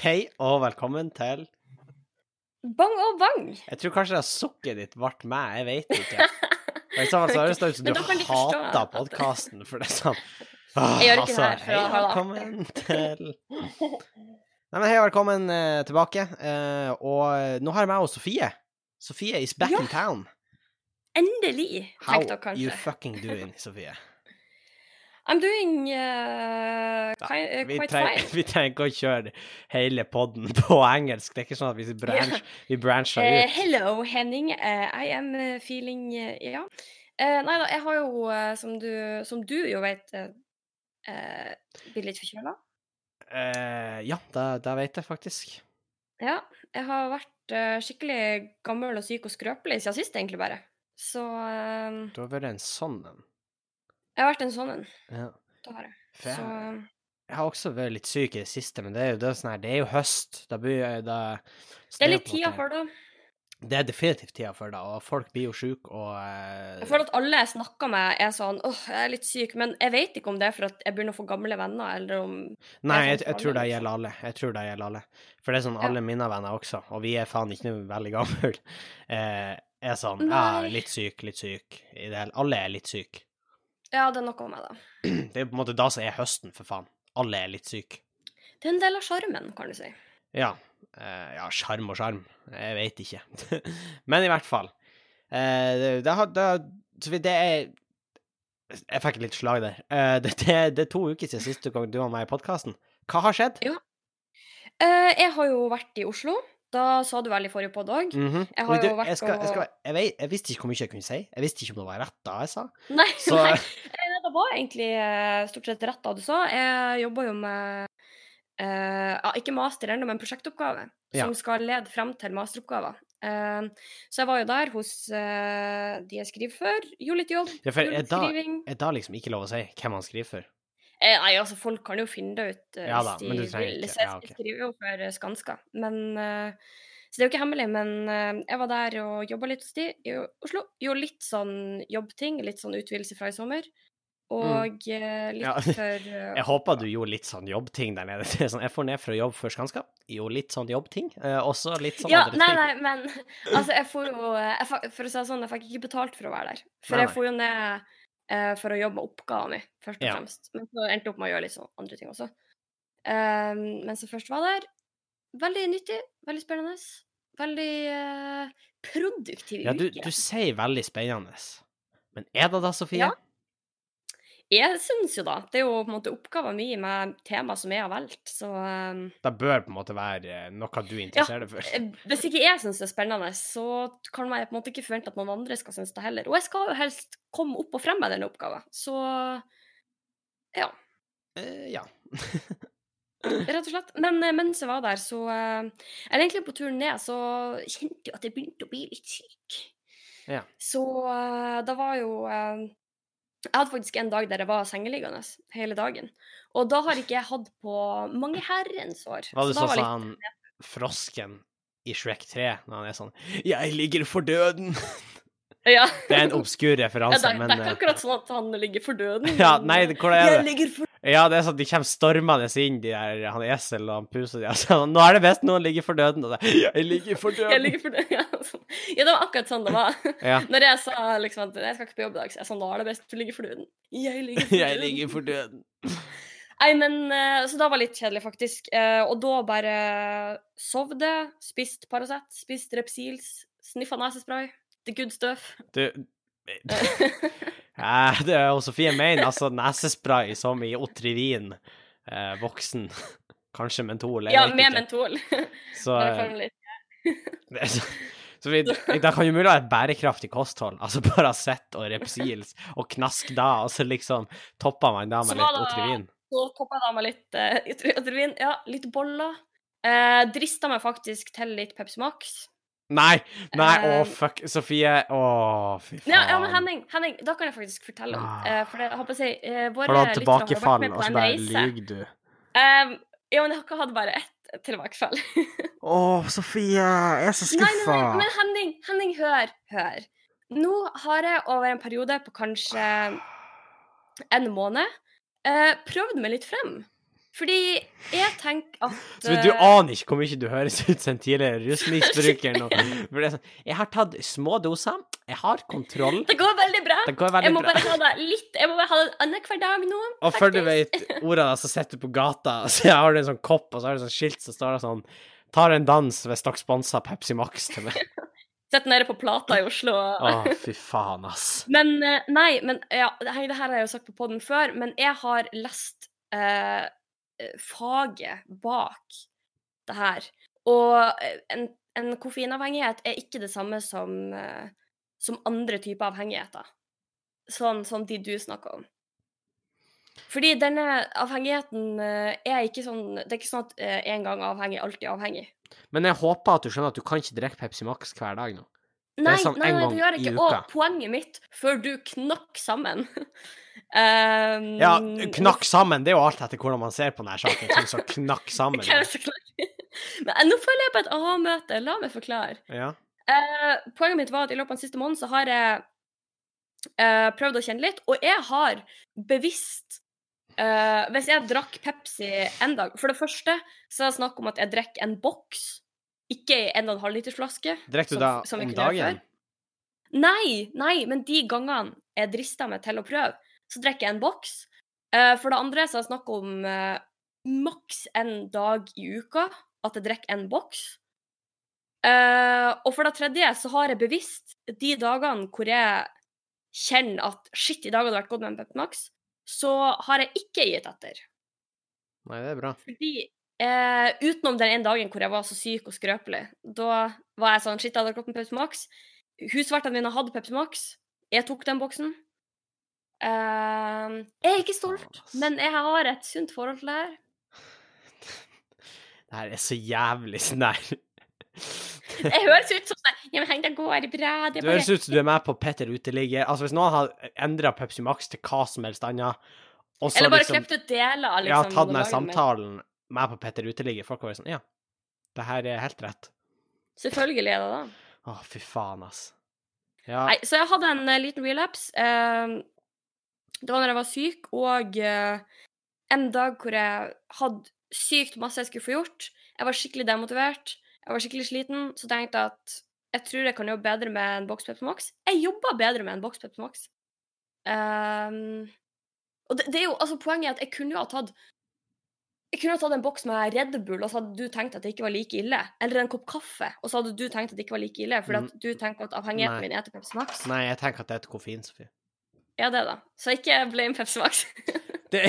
Hei og velkommen til Bang og bang! Jeg tror kanskje det sukket ditt ble meg, jeg vet ikke. I så fall så høres det ut som du hater podkasten, for det er sånn Jeg gjør ikke det her for å ha det velkommen til Nei, men hei og velkommen eh, tilbake. Eh, og nå har jeg meg og Sofie. Sofie is back Ja. in town. Endelig, How tenkte dere you kanskje. fucking doing, Sofie? I'm doing uh, quite, uh, quite fine. vi trenger ikke å kjøre hele podden på engelsk. Det er ikke sånn at vi, branch, vi brancher Eh, ut. hello, Henning. I am uh, feeling uh, Ja. Nei da, jeg har jo, som, du, som du jo vet, uh, blitt litt forkjøla. Ja, det, det vet jeg faktisk. Ja. Jeg har vært skikkelig gammel og syk og skrøpelig siden sist, egentlig, bare. Så Du har vært en sånn en. Jeg har vært en sånn en. Ja. Det har jeg. Så jeg, eh, har også vært litt syk i det siste, men det er jo, det sånn her, det er jo høst. Da blir jeg- da, det er litt tida for det. Det er definitivt tida for det, og folk blir jo sjuke, og eh, Jeg føler at alle jeg snakker med, er sånn åh, jeg er litt syk, men jeg vet ikke om det er for at jeg begynner å få gamle venner, eller om Nei, jeg, sånn jeg tror det gjelder alle. Jeg tror det gjelder alle. For det er sånn Ja. alle mine venner også, og vi er faen ikke noe veldig gamle, eh, er sånn ja, Nei. litt syk, litt syk. Alle er litt syke. Ja, det er noe med det. Det er på en måte da som er høsten, for faen. Alle er litt syke. Det er en del av sjarmen, kan du si. Ja. Eh, ja, sjarm og sjarm. Jeg vet ikke. Men i hvert fall. Eh, det, det, har- det, så vi- det er Jeg fikk litt slag der. Eh, det, det, det er to uker siden siste gang du var med i podkasten. Hva har skjedd? Ja. Eh, jeg har jo vært i Oslo. Da sa du vel i forrige podd òg. Mhm. Jeg har du, jo vært jeg, skal, jeg, skal, jeg, vet, jeg visste ikke hvor mye jeg kunne si. Jeg visste ikke om det var rett da jeg sa. Nei, Så- nei. Eh, det var egentlig eh, stort sett rett da du sa. Jeg jobber jo med uh, ja, ikke master ennå, men prosjektoppgave. Ja. Som skal lede frem til masteroppgaver. Uh, så jeg var jo der hos uh, de jeg skriver for. Gjorde litt jobb. Ja, for er da, er da liksom ikke lov å si hvem han skriver for? Eh, nei, altså, folk kan jo finne det ut uh, Ja da, hvis de vil. jeg ja, ok. skriver jo for Skanska. Men uh, Så det er jo ikke hemmelig, men uh, jeg var der og jobba litt hos de i Oslo. Gjorde litt sånn jobbting, litt sånn utvidelse fra i sommer. Og mm. litt Mm. Ja. for Jeg håper du gjorde litt sånn jobbting der nede. Sånn, jeg får ned for å jobbe før Skanska. Gjorde litt sånn jobbting. uh, også litt sånn Ja, nei, nei, men altså, jeg får jo jeg, For å si det sånn, jeg fikk ikke betalt for å være der. For Nei, jeg får jo ned eh, for å jobbe med oppgaven min, først og Ja. fremst. Men så endte jeg opp med å gjøre litt sånn andre ting også. Um, mens jeg først var der. Veldig nyttig, veldig spennende. Veldig uh, produktiv Ja, du, uke. du sier veldig spennende. Men er det da, Sofie? Ja. Jeg syns jo da. Det er jo på en måte oppgaven min med tema som jeg har valgt, så um, Det bør på en måte være eh, noe du interesserer deg for. Eh, Hvis ikke jeg syns det er spennende, så kan jeg på en måte ikke forvente at noen andre skal synes det heller. Og jeg skal jo helst komme opp og frem med denne oppgaven. Så ja, Uh, ja. rett og slett. Men mens jeg var der, så uh, Eller egentlig på turen ned, så kjente jeg at jeg begynte å bli litt syk. Ja. Så uh, da var jo Jeg hadde faktisk en dag der jeg var sengeliggende hele dagen. Og da har ikke jeg hatt på mange herrens år. Var det sånn litt- han frosken i Shrek 3, når han er sånn 'Jeg ligger for døden'. ja. Det er en obskur Ja, referanse, det, men det er ikke eh, akkurat sånn at han ligger for døden. Ja, nei, hvordan hvor er Jeg ligger for Ja, det er sånn at de kommer stormende inn, de der, han esel og han pus og de altså, 'Nå er det best noen ligger for døden', og det 'Jeg ligger for døden'. Jeg ligger for døden. Ja, sånn. ja, det var akkurat sånn det var. Ja. Når jeg sa liksom at jeg skal ikke på jobb i dag, så jeg sa nå er det best du ligger for døden. Jeg ligger for døden. Jeg ligger for døden. Nei, men eh, Så da var det litt kjedelig, faktisk. Eh, Og da bare sovde, spist Paracet, spist Repsils, sniffa nesespray. The good stuff. Du ja, Det er jo Sofie mener, altså nesespray som i Otrivin, eh, voksen. Kanskje mentol, ja, med ikke. mentol. Så, eh, så, så vi, det kan jo mulig være et bærekraftig kosthold. Altså Paracet og Repsils og knask da, og så liksom topper man da med litt Otrivin. Så toppa jeg da med litt uh, Otrivin, Ja, litt boller. Eh, drista meg faktisk til litt Pepsi Max. Nei, nei, å Eh, fuck, Sofie, å fy faen. Ja, ja, men Henning, Henning, da kan jeg faktisk fortelle om. Eh, for det, jeg håper å si, uh, våre Har du hatt tilbakefall, og så bare lyver du? Um, ja, men jeg har ikke hatt bare ett tilbakefall. Å, Sofie, jeg er så nei, nei, nei, men Henning, Henning, hør, hør. Nå har jeg over en periode på kanskje en måned eh, prøvd meg litt frem. Fordi jeg tenker at Så du aner ikke hvor mye du høres ut som en tidligere rusmisbruker nå. Det sånn Jeg har tatt små doser, jeg har kontroll. Det går veldig bra. Det går Jeg må bra. bare ha det litt Jeg må bare ha det annenhver dag nå. Faktisk. Og før du vet ordet, da, så sitter du på gata, og så har du en sånn kopp, og så har du sånn skilt som står det sånn Tar en dans hvis dere sponser Pepsi Max til meg. Sitter nede på Plata i Oslo. Å, fy faen, ass. Men eh, nei, men ja, det her har jeg jo sagt på poden før, men jeg har lest eh, eh, faget bak det her. Og eh, en, en koffeinavhengighet er ikke det samme som, eh, som andre typer avhengigheter. Sånn som de du snakker om. Fordi denne avhengigheten eh, er ikke sånn Det er ikke sånn at eh, en gang avhengig, alltid avhengig. Men jeg håper at du skjønner at du kan ikke drikke Pepsi Max hver dag nå. Nei, Nei, sånn nei, nei, det gjør jeg ikke. Og poenget mitt, før du knakk sammen um, Ja, knakk sammen, det er jo alt etter hvordan man ser på denne saken. Hvem som knakk sammen. Men eh, nå føler jeg på et aha-møte. La meg forklare. Ja. Uh, poenget mitt var at i løpet av den siste måneden så har jeg uh, prøvd å kjenne litt, og jeg har bevisst uh, Hvis jeg drakk Pepsi en dag For det første så er det snakk om at jeg drikker en boks, ikke en og en halv liters flaske. Drikker du da som som om dagen? Nei, nei, men de gangene jeg drister meg til å prøve, så drikker jeg en boks. Eh, for det andre så er det snakk om eh, maks en dag i uka at jeg drikker en boks. Eh, og for det tredje så har jeg bevisst de dagene hvor jeg kjenner at shit, i dag hadde det vært godt med en Pep Max, så har jeg ikke gitt etter. Nei, det er bra. Fordi eh, utenom den ene dagen hvor jeg var så syk og skrøpelig, da var jeg sånn Shit, jeg hadde gått med Pepsi Max. Husvertene mine hadde Pepsi Max. Jeg tok den boksen. Eh, jeg er ikke stolt, men jeg har et sunt forhold til det her. Det her er så jævlig sånn der Jeg høres ut som sånn Ja, men det går bra. Det bare høres ut som du er med på Petter uteligger. Altså, hvis noen har endra Pepsi Max til hva som helst annet, Eller bare liksom klippet ut deler av Ja, liksom tatt den samtalen med på Petter uteligger, folk har vært sånn Ja, det her er helt rett. Selvfølgelig er det det. Å, fy faen, ass. Ja. Nei, så jeg hadde en uh, liten relapse. eh, det var når jeg var syk, og uh, en dag hvor jeg hadde sykt masse jeg skulle få gjort. Jeg var skikkelig demotivert, jeg var skikkelig sliten, så tenkte jeg at jeg tror jeg kan jobbe bedre med en boks Pepsi Max. Jeg jobba bedre med en boks Pepsi Max. Ehm, og det, det er jo, altså Poenget er at jeg kunne jo ha tatt jeg kunne ha tatt en boks med Red Bull, og så hadde du tenkt at det ikke var like ille. Eller en kopp kaffe, og så hadde du tenkt at det ikke var like ille. Fordi at du tenker at avhengigheten Nei. min er til Pepsi Max. Nei, jeg tenker at det er et koffein, Sofie. Ja, det, da. Så ikke blame Pepsi Max. Det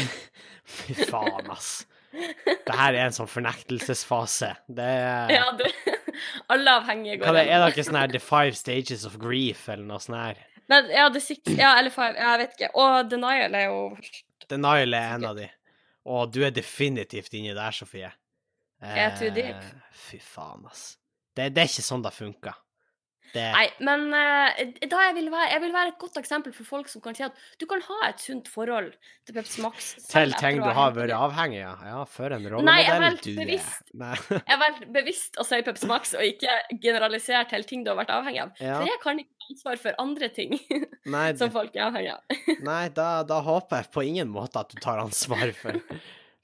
Fy faen, ass. Det her er en sånn fornektelsesfase. Det er ja, du. Alle avhengige går det, er det ikke sånn her The Five Stages of Grief, eller noe sånt her? Men, ja, The six, ja, eller five, jeg vet ikke. Og denial er jo Denial er en av de. Og du er definitivt inni der, Sofie. Jeg er too deep. Fy faen, ass. Det, det er ikke sånn det funker. Det, Nei, men eh, da jeg vil, være, jeg vil være et godt eksempel for folk som kan si at du kan ha et sunt forhold til Pepsi Max. til ting du har vært avhengig av. Ja, for en rollemodell du er. bevisst. Nei. Jeg vært bevisst å si Pepsi Max, og ikke generalisere til ting du har vært avhengig av. Ja. For jeg kan ikke ta ansvar for andre ting Nei, som folk er avhengig av. nei da, da håper jeg på ingen måte at du tar ansvar for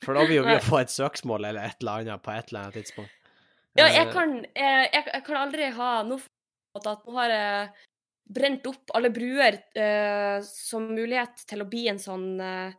For da vil jo vi Nei. få et søksmål eller et eller annet på et eller annet tidspunkt. Ja, jeg Eh, kan, jeg, jeg, jeg kan aldri ha noe for at nå har jeg brent opp alle bruer eh, som mulighet til å bli en sånn eh,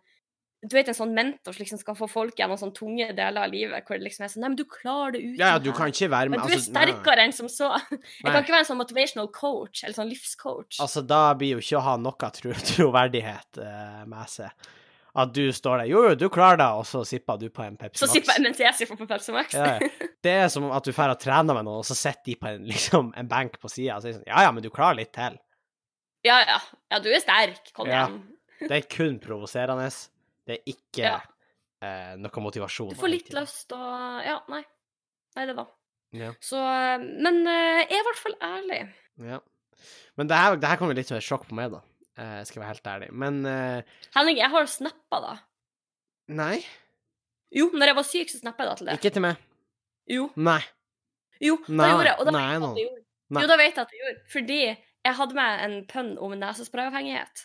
Du vet en sånn mentor som liksom skal få folk gjennom sånne tunge deler av livet, hvor det liksom er sånn Nei, men du klarer det uten Ja, ja, du kan ikke være med Men du er altså, nei. sterkere enn som så. Jeg Nei. kan ikke være en sånn motivational coach, eller sånn livscoach. Altså, da blir jo ikke å ha noe tro troverdighet eh, med seg. At du står der Jo, jo, du klarer det, og så sipper du på en Pepsi så Max. sipper jeg mens jeg sipper på Pepsi Max. Ja. Det er som at du drar og trener med noen, og så sitter de på en, liksom, en benk på sida og sier sånn Ja, ja, men du klarer litt til. ja, ja. Ja, du er sterk. Kom Ja. igjen. Det er kun provoserende. Det er ikke Ja. eh, noe motivasjon. Du får litt lyst og Ja, nei. Nei, det da. Ja, Så eh, Men eh, jeg er i hvert fall ærlig. ja. Men det her, det her kom jo litt som et sjokk på meg, da. Eh, skal jeg være helt ærlig. Men uh, Henning, jeg har snappa da. nei, Jo, når jeg var syk, så snappa jeg da til det. ikke til meg. Jo, Nei. jo, Nei, da gjorde jeg. Og da nei, vet jeg at jeg gjorde. Nei. Jo, da vet jeg at jeg gjorde. Fordi jeg hadde med en pønn om nesesprayavhengighet.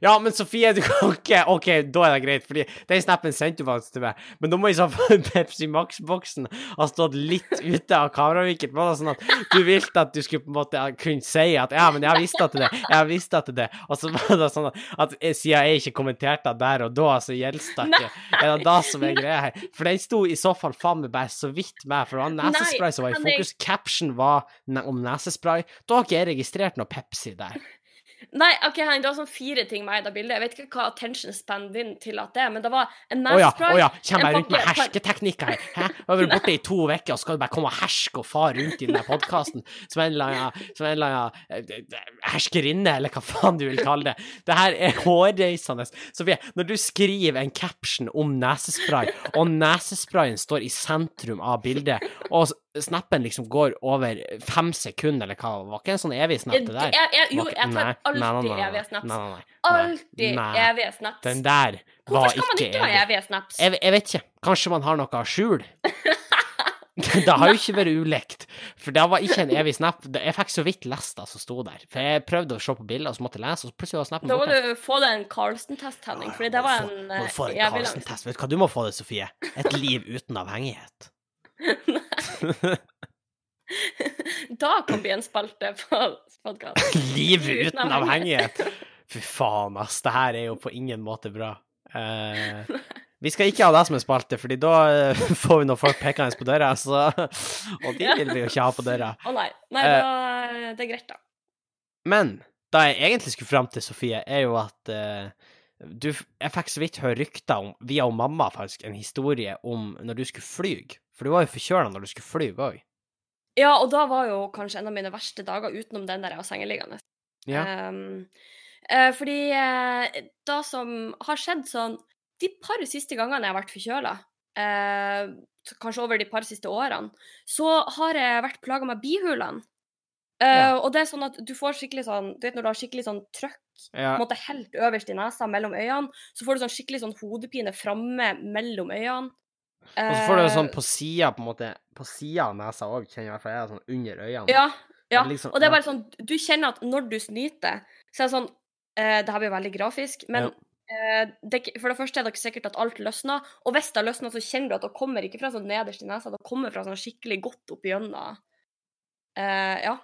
Ja, men Sofie, du kan ikke OK, da er det greit, fordi den snappen sendte du faktisk til meg. Men da må i så fall Pepsi Max-boksen ha stått litt ute av kameravinkel. Sånn at du ville at du skulle på en måte kunne si at ja, men jeg visste at det, jeg visste at det, og så var det sånn at, at siden jeg ikke kommenterte det der og da, så gjelder det ikke. Er det da som er greia her? For den sto i så fall faen meg bare så vidt med, for det var nesespray som var i fokus. Caption var om nesespray. Da har ikke jeg registrert noe Pepsi der. Nei, ok, Henning, det var sånn fire ting med det bildet. Jeg vet ikke hva attention span din tillater, men det var en nesespray Å ja, oh ja. kommer jeg rundt med hersketeknikker her? Hæ? Jeg har vært borte i to uker, og skal du bare komme og herske og fare rundt i denne podkasten som en eller annen eh, herskerinne, eller hva faen du vil kalle det. Det her er hårreisende. Sofie, når du skriver en caption om nesespray, og nesesprayen står i sentrum av bildet, og snappen liksom går over fem sekunder, eller hva? Var ikke en sånn evig snap, det der? Jeg, jeg, jo, jeg tar alltid evige snaps. Alltid evige snaps. Den der var ikke evig. Hvorfor skal man ikke ha evige snaps? Jeg, jeg, vet ikke. Kanskje man har noe skjul? det har jo ikke vært ulekt, for det var ikke en evig snap. Jeg fikk så vidt lest det som sto der. For jeg prøvde å se på bilder, og så måtte jeg lese, og så plutselig var snappen borte. Da må du få deg en Carlsen-test, Henning, for det var en Må du få deg en Carlsen-test. Vet du hva du må få deg, Sofie? Et liv uten avhengighet. Nei. da kan bli en spalte på podkasten. Liv uten avhengighet! Fy faen, ass. Det her er jo på ingen måte bra. Uh, vi skal ikke ha det som en spalte, fordi da uh, får vi noen folk pekende på døra, så Og de vil vi jo ikke ha på døra. Å oh, nei. Nei, uh, da, det er greit, da. Men det jeg egentlig skulle fram til, Sofie, er jo at du, jeg fikk så vidt høre rykter om, via om mamma faktisk, en historie om når du skulle fly. For du var jo forkjøla når du skulle fly òg. Ja, og da var jo kanskje en av mine verste dager utenom den der jeg var sengeliggende. Ja. Um, uh, fordi uh, det som har skjedd sånn De par siste gangene jeg har vært forkjøla, eh, kanskje over de par siste årene, så har jeg vært plaga med bihulene. Ja. Og det er sånn at du får skikkelig sånn Du vet når du har skikkelig sånn trøkk ja. måte helt øverst i nesa mellom øynene, så får du sånn skikkelig sånn hodepine framme mellom øynene. Og så får du det sånn på sida, på en måte, på sida av nesa òg, kjenner jeg i hvert fall jeg, sånn under øynene. Ja, ja. Liksom, og det er bare sånn, du kjenner at når du snyter, så er det sånn eh, Det her blir veldig grafisk, men ja. Eh, det, for det første er det ikke sikkert at alt løsner, og hvis det har løsna, så kjenner du at det kommer ikke fra sånn nederst i nesa, det kommer fra sånn skikkelig godt opp gjennom. Uh, ja.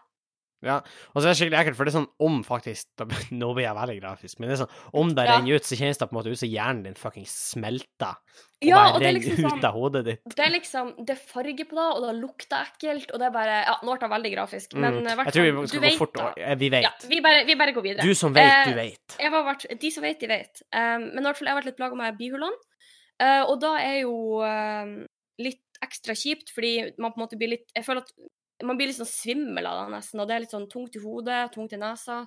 Ja, og så er det skikkelig ekkelt, for det er sånn om faktisk Nå blir jeg veldig grafisk, men det er sånn om det ja. renner ut, så kjennes det på en måte ut som hjernen din fucking smelter. Og ja, bare og det er liksom sånn, ut av hodet ditt. Det er liksom Det er farge på det, og det lukter ekkelt, og det er bare Ja, nå ble det veldig grafisk, men mm. Jeg tror vi skal gå fort da. Vi vet. Ja, vi bare, vi bare, går videre. Du som vet, eh, du vet. Vært, de som vet, de vet. Um, men i hvert fall, jeg har vært litt plaga med bihulene, uh, og da er jo uh, litt ekstra kjipt, fordi man på en måte blir litt Jeg føler at man blir litt sånn svimmel av det nesten, og det er litt sånn tungt i hodet, tungt i nesa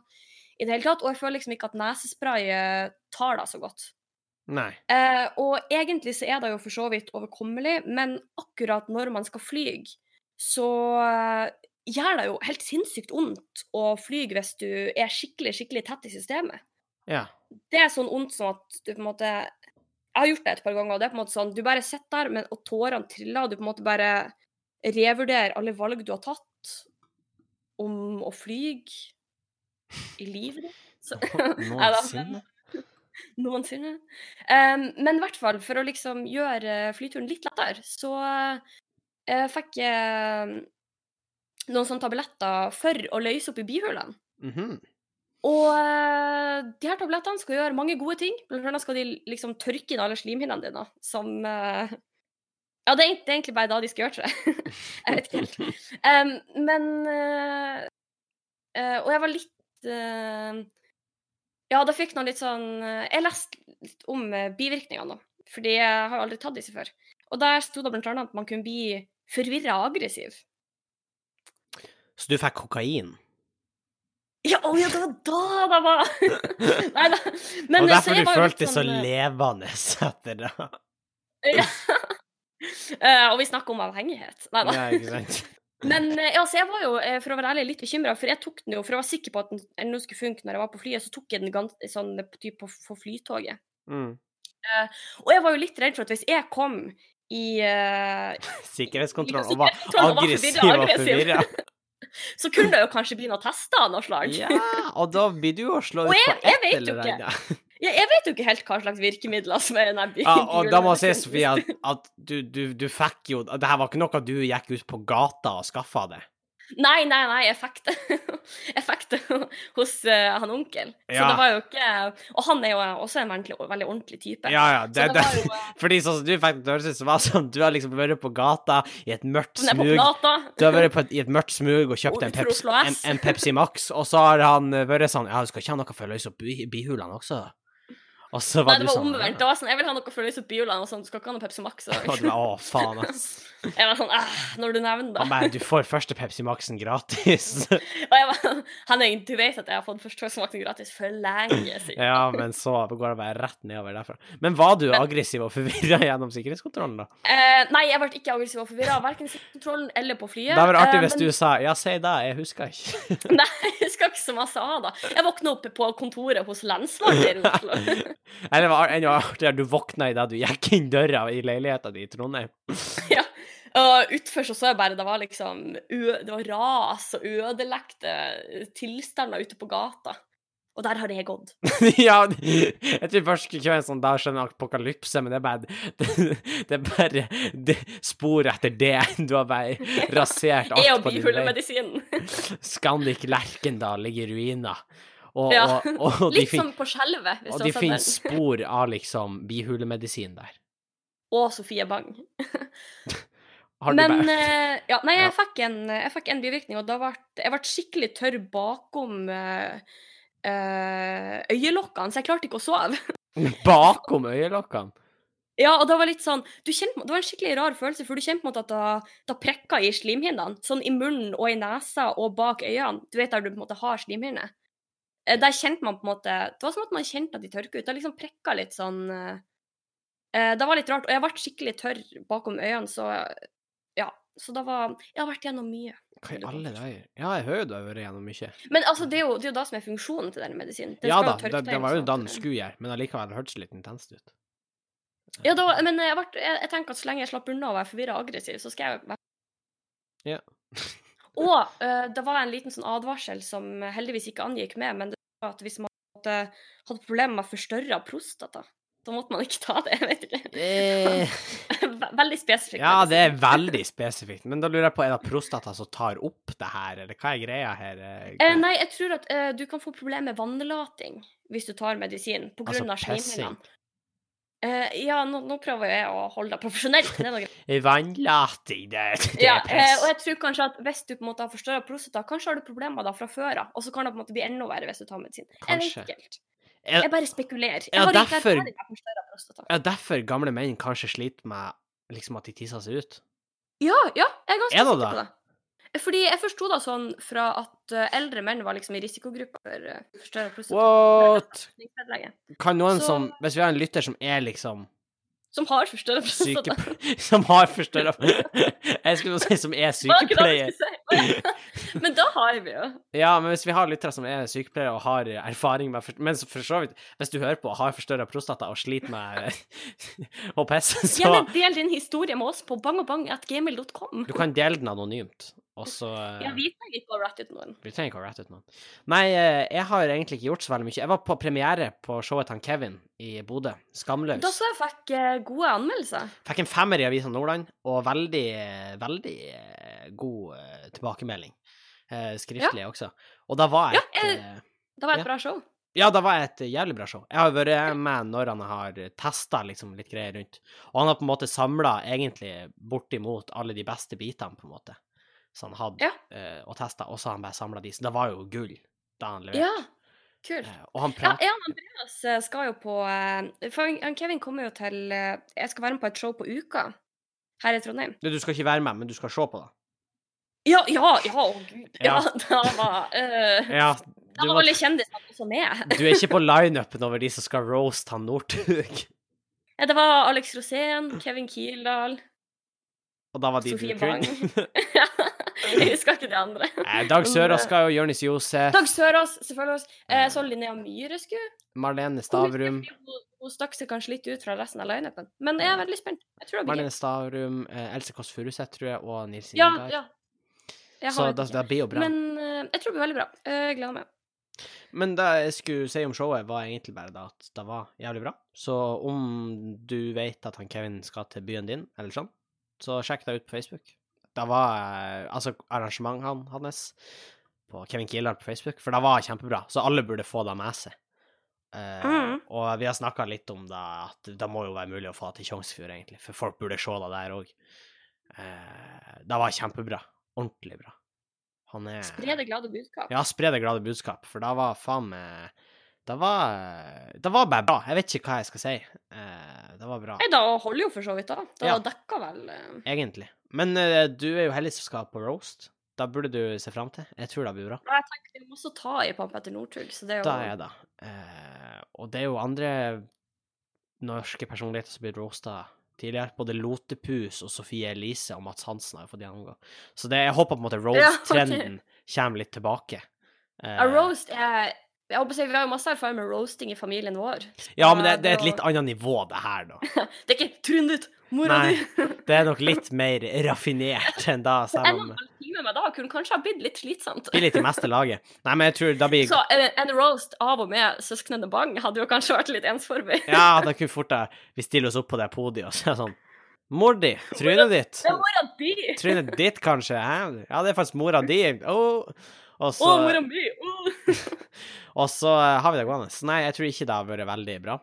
i det hele tatt. Og jeg føler liksom ikke at nesespray eh, tar deg så godt. Nei. Eh, og egentlig så er det jo for så vidt overkommelig, men akkurat når man skal fly, så uh, gjør det jo helt sinnssykt vondt å fly hvis du er skikkelig, skikkelig tett i systemet. Ja. Det er sånn vondt som at du på en måte Jeg har gjort det et par ganger, og det er på en måte sånn Du bare sitter der, men, og tårene triller, og du på en måte bare revurdere alle valg du har tatt om å fly i livet ditt. Noensinne? Noensinne. Um, men i hvert fall, for å liksom gjøre flyturen litt lettere, så uh, fikk jeg noen sånne tabletter for å løse opp i bihulene. Mm -hmm. Og uh, de her tablettene skal gjøre mange gode ting. Blant annet skal de liksom tørke inn alle slimhinnene dine, som uh, ja, det er, det er, egentlig bare da de skal gjøre, det. jeg. vet ikke helt. Um, men uh, Og jeg var litt uh, Ja, da fikk noen litt sånn Jeg leste litt om bivirkningene, da. Fordi jeg har jo aldri tatt disse før. Og der sto det blant annet at man kunne bli forvirra og aggressiv. Så du fikk kokain? Ja, å ja, det var da det var Nei da. Men, og derfor du følte deg sånn, så levende etter det? ja. Uh, og vi snakker om avhengighet. Nei da. Ja, ikke sant. Men uh, ja, jeg var jo, uh, for å være ærlig, litt bekymra, for jeg tok den jo, for jeg var sikker på at den nå skulle funke når jeg var på flyet, så tok jeg den gans, sånn typ på, flytoget. Mm. og jeg var jo litt redd for at hvis jeg kom i Sikkerhetskontroll og var aggressiv og forvirra. Så kunne det jo kanskje bli noen tester av noe slag. Ja, og da blir du jo slå ut på ett eller annet. Ja, jeg vet jo ikke helt hva slags virkemidler som er i den Ja, og da må jeg si, Sofie, at, at du, du, du fikk jo Det her var ikke noe du gikk ut på gata og skaffa det. Nei, nei, nei, jeg fikk det Jeg fikk det hos uh, han onkel. Så det var jo ikke Og han er jo også en veldig, veldig ordentlig type. Ja, ja. Så Det, det det, var jo eh, fordi sånn som du fikk det høres ut som var sånn Du har liksom vært på gata i et mørkt smug. Du har vært på et, i et mørkt smug og kjøpt en peps, Pepsi, en, en Pepsi Max, og så har han vært sånn Ja, du skal ikke ha noe for å løse opp bi- bihulene også? Og så Nei, det var sånn omvendt. Var sånn, Jeg vil ha noe for å lyse opp og sånn, du skal ikke ha noe Pepsi Max. Og, var, Å, faen, ass. jeg var sånn, eh, når du nevner det. Men, Du får første Pepsi Maxen gratis. Og jeg var, Henning, du vet at jeg har fått første Pepsi Maxen gratis for lenge siden. ja, men så går det bare rett nedover derfra. Men var du aggressiv og forvirra gjennom sikkerhetskontrollen, da? Eh, nei, jeg ble ikke aggressiv og forvirra, verken i sikkerhetskontrollen eller på flyet. Det hadde vært artig Eh, hvis men- du sa Ja, si det, jeg husker ikke. Nei, jeg husker ikke så jeg av det. Jeg våkna opp på kontoret hos lensmannen i Oslo. Eller det enda artigere, du våkna idet du gikk inn døra i leiligheta di i Trondheim. ja. Og utfor så så jeg bare det var liksom Det var ras og ødelagte tilstander ute på gata. Og der har jeg gått. ja, jeg tror først skulle kjøre en sånn der skjønner apokalypse, men det er bare Det, det er bare det, spor etter det. Du har bare rasert alt på din vei. bihulemedisinen. Scandic Lerkendal ligger i ruiner. Og, Ja. og, og, de Litt som på skjelvet. og de finner spor av liksom bihulemedisin der. Og Sofie Bang. Har du Men eh, ja, Nei, Ja. jeg fikk, en, jeg fikk en bivirkning, og da ble jeg ble skikkelig tørr bakom eh, øyelokkene, så jeg klarte ikke å sove. bakom øyelokkene? Ja, og det var litt sånn du kjente, Det var en skikkelig rar følelse, for du kjente på en måte at det, det prekka i slimhinnene. Sånn i munnen og i nesa og bak øynene. Du vet der du på en måte har slimhinner. Eh, Der kjente man på en måte Det var som at man kjente at de tørka ut. Det liksom prekka litt sånn eh, eh, Det var litt rart. Og jeg ble skikkelig tørr bakom øynene, så ja. Så det var Jeg har vært gjennom mye. Hva i alle dager? Ja, jeg hører du har vært gjennom mye. Men altså, det er jo det er jo det som er funksjonen til den medisinen. Den Ja da, det, det var jo da den skulle gjøre, men allikevel hørtes det litt intenst ut. Ja, da, men jeg, ble, jeg, jeg tenker at så lenge jeg slapp unna å være forvirra og aggressiv, så skal jeg være Ja. Og uh, det var en liten sånn advarsel som heldigvis ikke angikk med, men det at hvis man hadde, hadde problemer med forstørra prostata, da måtte man ikke ta det. Vet ikke. Ve- Veldig spesifikt. Ja, det er veldig spesifikt. Men da lurer jeg på, er det prostata som tar opp det her, eller hva er greia her? Eh, nei, jeg tror at eh, du kan få problemer med vannlating hvis du tar medisin på Altså grunn av pissing. slimhinnene. Eh, ja, nå, nå prøver jeg å holde det profesjonelt. Det er noe greit. Vannlating, det, det Ja, er eh, og jeg tror kanskje at hvis du på en måte har forstørra prostata, kanskje har du problemer da fra før av, og så kan det på en måte bli enda verre hvis du tar medisin. Jeg vet ikke helt. Er, Jeg bare spekulerer. Jeg Ja, har ikke derfor- erfaring prostata. er derfor gamle menn kanskje sliter med liksom at de tisser seg ut? Ja, ja, jeg er ganske Er sikker på det. Fordi jeg forsto da sånn fra at eh, eldre menn var liksom i risikogruppa for større prostata. Kan noen Så- som Hvis vi har en lytter som er liksom Som har forstørra prostata. Som har forstørra Jeg skulle si som er sykepleier. Men da har vi jo Ja, men hvis vi har lyttere som er sykepleiere og har erfaring med Men for så vidt, hvis du hører på og har forstørra prostata og sliter med pisse, så Gjerne del din historie med oss på bangobang.gmail.com. Du kan dele den anonymt, og så Ja, vi trenger ikke å rette ut noen. Vi trenger ikke å rette ut noen. Nei, eh, jeg har egentlig ikke gjort så veldig mye. Jeg var på premiere på showet til Kevin i Bodø. Skamløs. Da så jeg fikk eh, gode anmeldelser. Fikk en femmer i Avisa Nordland, og veldig, eh, veldig eh, god eh, tilbakemelding. Skriftlig skriftlig også. Og da var Ja, jeg- Ja, da var et Ja. bra show. Ja, det var et jævlig bra show. Jeg har vært med når han har testa liksom, litt greier rundt. Og han har på en måte samla egentlig bortimot alle de beste bitene, på en måte, som han hadde Ja. eh, og testa, og så han bare samla de. Så det var jo gull da han leverte. Ja, kult. Eh, og han Ja, prater og Andreas eh, skal jo på eh, For Kevin kommer jo til eh, Jeg skal være med på et show på Uka her i Trondheim. Du, skal ikke være med, men du skal se på det. Ja, ja, ja, å gud. Ja. Ja, da var uh, Ja, Da var alle kjendisene også med. du er ikke på lineupen over de som skal roast han Northug. Ja, Det var Alex Rosén, Kevin Kildahl, Og da var de Sofie du Bang. Jeg husker ikke de andre. Eh, Dag Sørås skal jo, Jonis Josef, Dag Sørås, selvfølgelig. Eh, så Linnea Myhre skulle Marlene Stavrum. Hun, hun stakk seg kanskje litt ut fra resten av lineupen. Men jeg er veldig spent. Jeg tror det blir Marlene. Stavrum, eh, Else Kåss Furuseth, tror jeg, og Nils Ja, Ingar. ja. ja. Så det, det blir jo bra. Men, eh, jeg tror det blir veldig bra. Eh, Jeg gleder meg. Men det jeg skulle si om showet, var egentlig bare da at det var jævlig bra. Så om du vet at han Kevin skal til byen din, eller sånn, så sjekk det ut på Facebook. Det var eh, altså arrangementet hans på Kevin Kildahl på Facebook, for det var kjempebra. Så alle burde få det med seg. Uh, mm. Og vi har snakka litt om det, at det må jo være mulig å få det til Tjongsfjord, egentlig, for folk burde se det der òg. det var kjempebra. Ordentlig bra. Han er Spre det glade budskap. Ja, spre det glade budskap, for det var faen meg Det var Det var bare bra. Jeg vet ikke hva jeg skal si. Eh, det var bra, Nei, da holder jo for så vidt, da. Det Ja. dekka vel eh, egentlig. Men eh, du er jo heldig som skal på roast. Da burde du se fram til. Jeg tror det blir bra. Nei, Jeg tenker vi må også ta i Pamp etter Northug, så det er jo Da er det. Eh, og det er jo andre norske personligheter som blir roasta tidligere. Både Lotepus og Sofie Elise og Mats Hansen har jo fått gjennomgå. Så det, jeg håper på en måte roast-trenden roast-trenden kommer litt tilbake. A roast er jeg håper Vi har jo masse erfaring med roasting i familien vår. ja, men det, det er et litt annet nivå, det her, da. Det er ikke trynet ditt, mora di. det er nok litt mer raffinert enn da, selv om time med da kunne kanskje ha blitt litt slitsomt. Blitt blir litt i meste laget. Nei, men jeg tror da blir Så en, en roast av og med søsknene Bang hadde jo kanskje vært litt ensformig. Ja, da kunne fort Vi stiller oss opp på det podiet og så sånn Mor di, trynet ditt. Det er mora di! Trynet ditt, kanskje? Hæ? Ja, det er faktisk mora di. Åh. Og Å, oh, mora mi! Å. og så eh, har vi det gående. Så nei, jeg tror ikke det har vært veldig bra.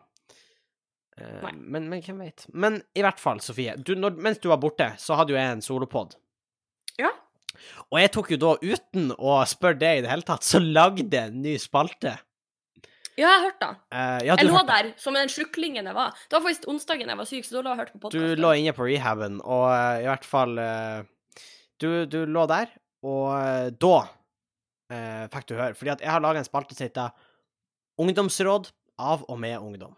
Nei. men, men hvem vet. Men i hvert fall, Sofie. Du, når, mens du var borte, så hadde jo jeg en solopod. Ja. Og jeg tok jo da, uten å spørre det i det hele tatt, så lagde jeg en ny spalte. Ja, jeg hørte det. Uh, ja, Jeg lå der som den sluklingen jeg var. Det var faktisk onsdagen jeg var syk, så da lå jeg og hørte på du lå inne på rehaben, og uh, i hvert fall du, du lå der, og da eh, fikk du høre. Fordi at jeg har laga en spalte som heter Ungdomsråd av og med ungdom.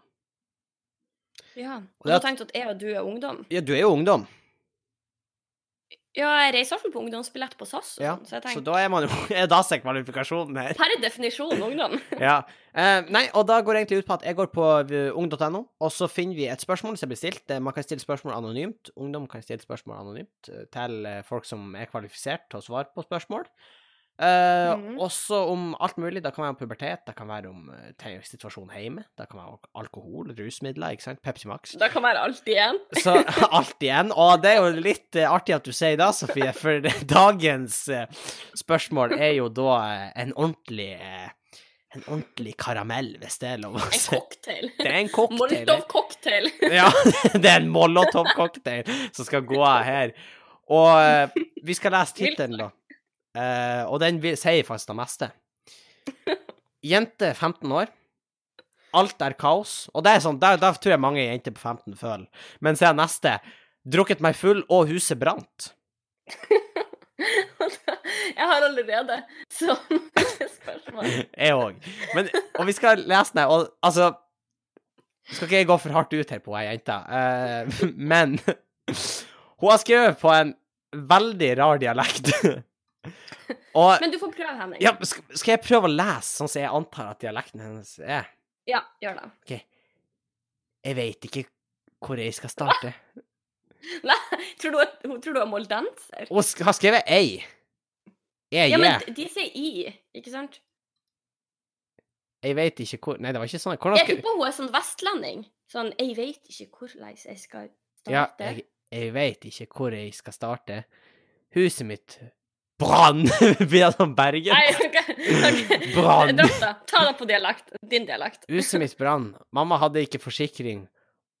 Ja. Og du har tenkt at- jeg og du er ungdom. Ja, du er jo ungdom, Ja, jeg reiser iallfall på ungdomsbillett på SAS, ja. sånn, så jeg så da er man jo Er da seg kvalifikasjonen her? Per definisjon ungdom. Ja. Eh, nei, og da går det egentlig ut på at jeg går på eh, ung.no, og så finner vi et spørsmål som blir stilt. Eh, Man kan stille spørsmål anonymt. Ungdom kan stille spørsmål anonymt eh, til folk som er kvalifisert til å svare på spørsmål. Mhm. Også om alt mulig. Det kan være om pubertet, det kan være om eh, situasjonen hjemme, det kan være al- alkohol, rusmidler, ikke sant, Pepsi Max. Det kan være alt igjen. Så alt igjen. Og det er jo litt eh, artig at du sier det, Sofie, for dagens spørsmål er jo da en ordentlig En ordentlig karamell, hvis det er lov å En si. cocktail. Det er en cocktail. Molotov-cocktail. Ja, det er en Molotov-cocktail som skal gå av her. Og vi skal lese tittelen, da. Eh, og den sier faktisk det meste. Jente 15 år. Alt er kaos. Og det er sånn, der, der tror jeg mange jenter på 15 føler. Men så er neste. Drukket meg full, og huset brant. Jeg har allerede så mange spørsmål. Jeg òg. Men Og vi skal lese den, og altså Skal ikke jeg gå for hardt ut her på ei jente, uh, men hun har skrevet på en veldig rar dialekt. Og Men du får prøve, Henning. ja, skal, skal jeg prøve å lese sånn som jeg antar at dialekten hennes er? Ja, gjør det. Jeg veit ikke hvor jeg skal starte. Nei, tror du, tror du er moldenser? Hun har skrevet ei. Jeg, Ja, men de sier i, ikke sant? jeg veit ikke hvor Nei, det var ikke sånn. Hvordan Jeg tipper hun er sånn vestlending. Sånn, jeg vet ikke hvordan jeg skal Ja, starte. jeg, jeg veit ikke hvor jeg skal starte. Huset mitt brann! Blir sånn Bergen? Nei, ok. ok. Brann. Ta det på dialekt. Din dialekt. Huset mitt brann. Mamma hadde ikke forsikring,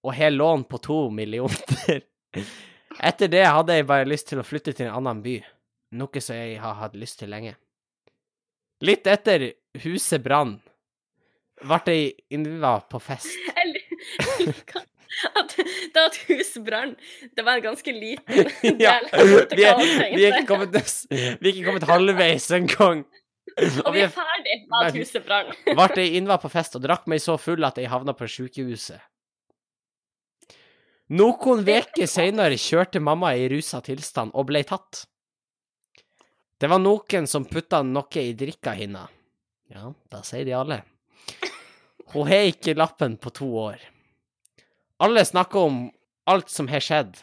og har lån på to millioner. Etter det hadde jeg bare lyst til å flytte til en annen by, noe som jeg har hatt lyst til lenge. Litt etter huset brann, ble jeg innva på fest. Jeg liker at var et hus brann, det var en ganske liten Ja, del av vi er, vi ikke kommet, kommet halvveis engang. Og vi er ferdig med at huset brann. ble jeg innvalgt på fest og drakk meg så full at jeg havna på sykehuset. Noen uker seinere kjørte mamma i rusa tilstand og ble tatt. Det var noen som putta noe i drikka hennes. Ja, da sier de alle. Hun har ikke lappen på to år. Alle snakker om alt som har skjedd,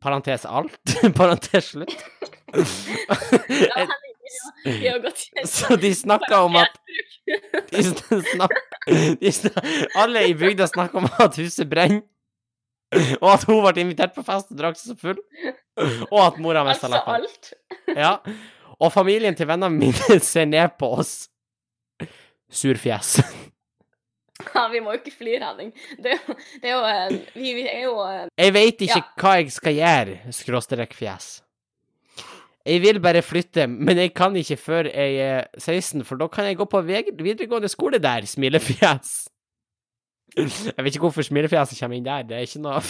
Parentes alt. Parentes slutt. Så de snakker om at de snakker, de snakker, Alle i bygda snakker om at huset brenner. Og at hun ble invitert på fest og drakk seg så full. Og at mora mista alt. Ja. Og familien til vennene mine ser ned på oss. Surfjes. Ja, vi må jo ikke flire, Henning. Det det er jo eh, vi, vi er jo eh, Jeg veit ikke Ja. hva jeg skal gjøre, skråstrek fjes. Jeg vil bare flytte, men jeg kan ikke før jeg er 16, for da kan jeg gå på videregående skole der, smilefjes. Jeg vet ikke hvorfor smilefjeset kommer inn der, det er ikke noe